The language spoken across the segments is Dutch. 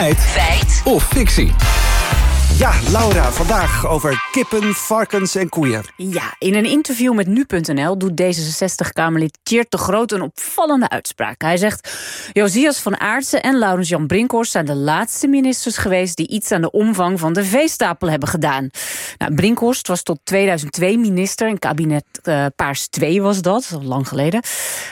Feit. Feit. Of fictie. Ja, Laura, vandaag over kippen, varkens en koeien. Ja, in een interview met Nu.nl doet D66-Kamerlid Tjeerd de Groot een opvallende uitspraak. Hij zegt, Josias van Aartsen en Laurens Jan Brinkhorst... zijn de laatste ministers geweest die iets aan de omvang van de veestapel hebben gedaan. Nou, Brinkhorst was tot 2002 minister, in kabinet uh, Paars 2 was dat, lang geleden.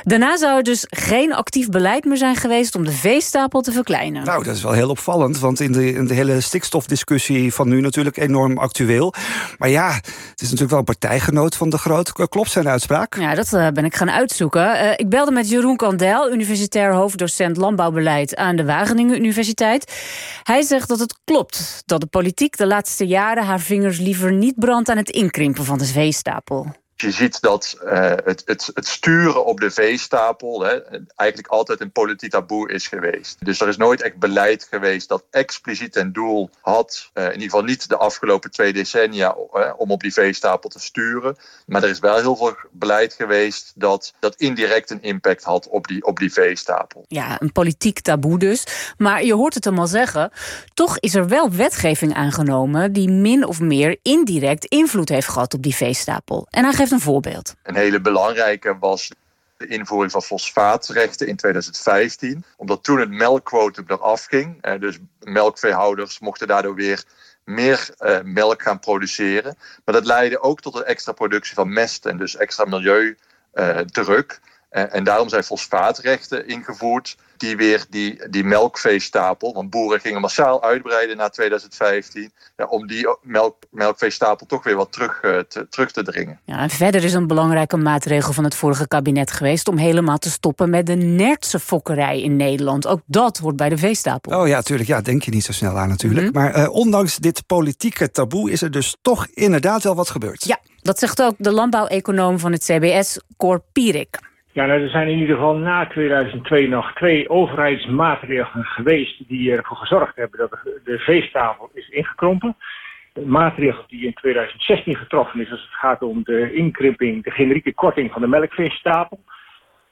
Daarna zou er dus geen actief beleid meer zijn geweest... om de veestapel te verkleinen. Nou, dat is wel heel opvallend, want in de, in de hele stikstofdiscussie van nu natuurlijk enorm actueel. Maar ja, het is natuurlijk wel een partijgenoot van de Groot. Klopt zijn uitspraak? Ja, dat uh, ben ik gaan uitzoeken. Uh, ik belde met Jeroen Kandel, universitair hoofddocent landbouwbeleid aan de Wageningen Universiteit. Hij zegt dat het klopt dat de politiek de laatste jaren haar vingers liever niet brandt aan het inkrimpen van de veestapel. Je ziet dat uh, het, het, het, sturen op de veestapel hè, eigenlijk altijd een politiek taboe is geweest. Dus er is nooit echt beleid geweest dat expliciet een doel had, uh, in ieder geval niet de afgelopen twee decennia, om op die veestapel te sturen. Maar er is wel heel veel beleid geweest dat, dat indirect een impact had op die, op die veestapel. Ja, een politiek taboe dus. Maar je hoort het hem al zeggen, toch is er wel wetgeving aangenomen die min of meer indirect invloed heeft gehad op die veestapel. En hij geeft een voorbeeld. Een hele belangrijke was de invoering van fosfaatrechten in 2015. Omdat toen het melkquotum eraf ging. Dus melkveehouders mochten daardoor weer meer uh, melk gaan produceren. Maar dat leidde ook tot een extra productie van mest en dus extra milieudruk. En daarom zijn fosfaatrechten ingevoerd die weer die, die melkveestapel, want boeren gingen massaal uitbreiden na 2015, ja, om die melk, melkveestapel toch weer wat terug, uh, te, terug te dringen. Ja, en verder is een belangrijke maatregel van het vorige kabinet geweest om helemaal te stoppen met de nertse fokkerij in Nederland. Ook dat hoort bij de veestapel. Oh ja, natuurlijk. Ja, denk je niet zo snel aan natuurlijk. Mm -hmm. Maar uh, ondanks dit politieke taboe is er dus toch inderdaad wel wat gebeurd. Ja, dat zegt ook de landbouweconoom van het CBS, Cor Pierik. Ja, nou, er zijn in ieder geval na 2002 nog twee overheidsmaatregelen geweest die ervoor gezorgd hebben dat de veestapel is ingekrompen. De maatregel die in 2016 getroffen is als het gaat om de inkrimping, de generieke korting van de melkveestapel.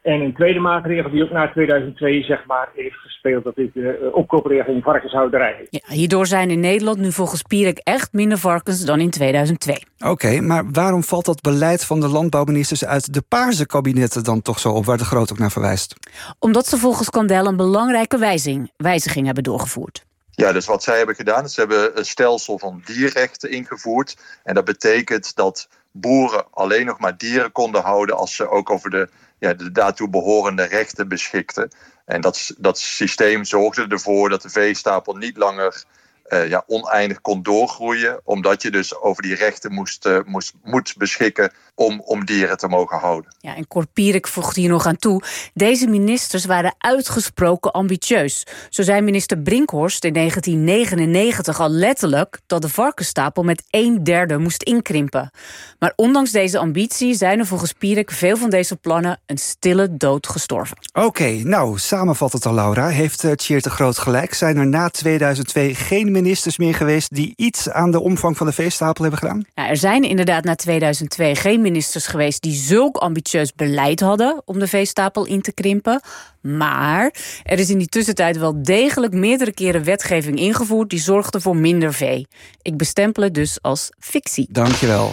En een tweede maatregel die ook na 2002 zeg maar, heeft gespeeld... dat is de opkoopregeling varkenshouderij. Ja, hierdoor zijn in Nederland nu volgens Pierik echt minder varkens dan in 2002. Oké, okay, maar waarom valt dat beleid van de landbouwministers... uit de paarse kabinetten dan toch zo op, waar de Groot ook naar verwijst? Omdat ze volgens Kandel een belangrijke wijziging, wijziging hebben doorgevoerd. Ja, dus wat zij hebben gedaan, ze hebben een stelsel van dierrechten ingevoerd. En dat betekent dat boeren alleen nog maar dieren konden houden... als ze ook over de ja, de daartoe behorende rechten beschikte. En dat, dat systeem zorgde ervoor dat de veestapel niet langer uh, ja, oneindig kon doorgroeien, omdat je dus over die rechten moest, uh, moest, moet beschikken om, om dieren te mogen houden. Ja, en Korpierik voegde hier nog aan toe. Deze ministers waren uitgesproken ambitieus. Zo zei minister Brinkhorst in 1999 al letterlijk dat de varkenstapel met een derde moest inkrimpen. Maar ondanks deze ambitie zijn er volgens Pierik veel van deze plannen een stille dood gestorven. Oké, okay, nou, samenvat het al, Laura. Heeft uh, Tjeerd de Groot gelijk? Zijn er na 2002 geen ministers meer geweest die iets aan de omvang van de veestapel hebben gedaan? Ja, er zijn inderdaad na 2002 geen ministers geweest die zulk ambitieus beleid hadden om de veestapel in te krimpen. Maar er is in die tussentijd wel degelijk meerdere keren wetgeving ingevoerd die zorgde voor minder vee. Ik bestempel het dus als fictie. Dankjewel.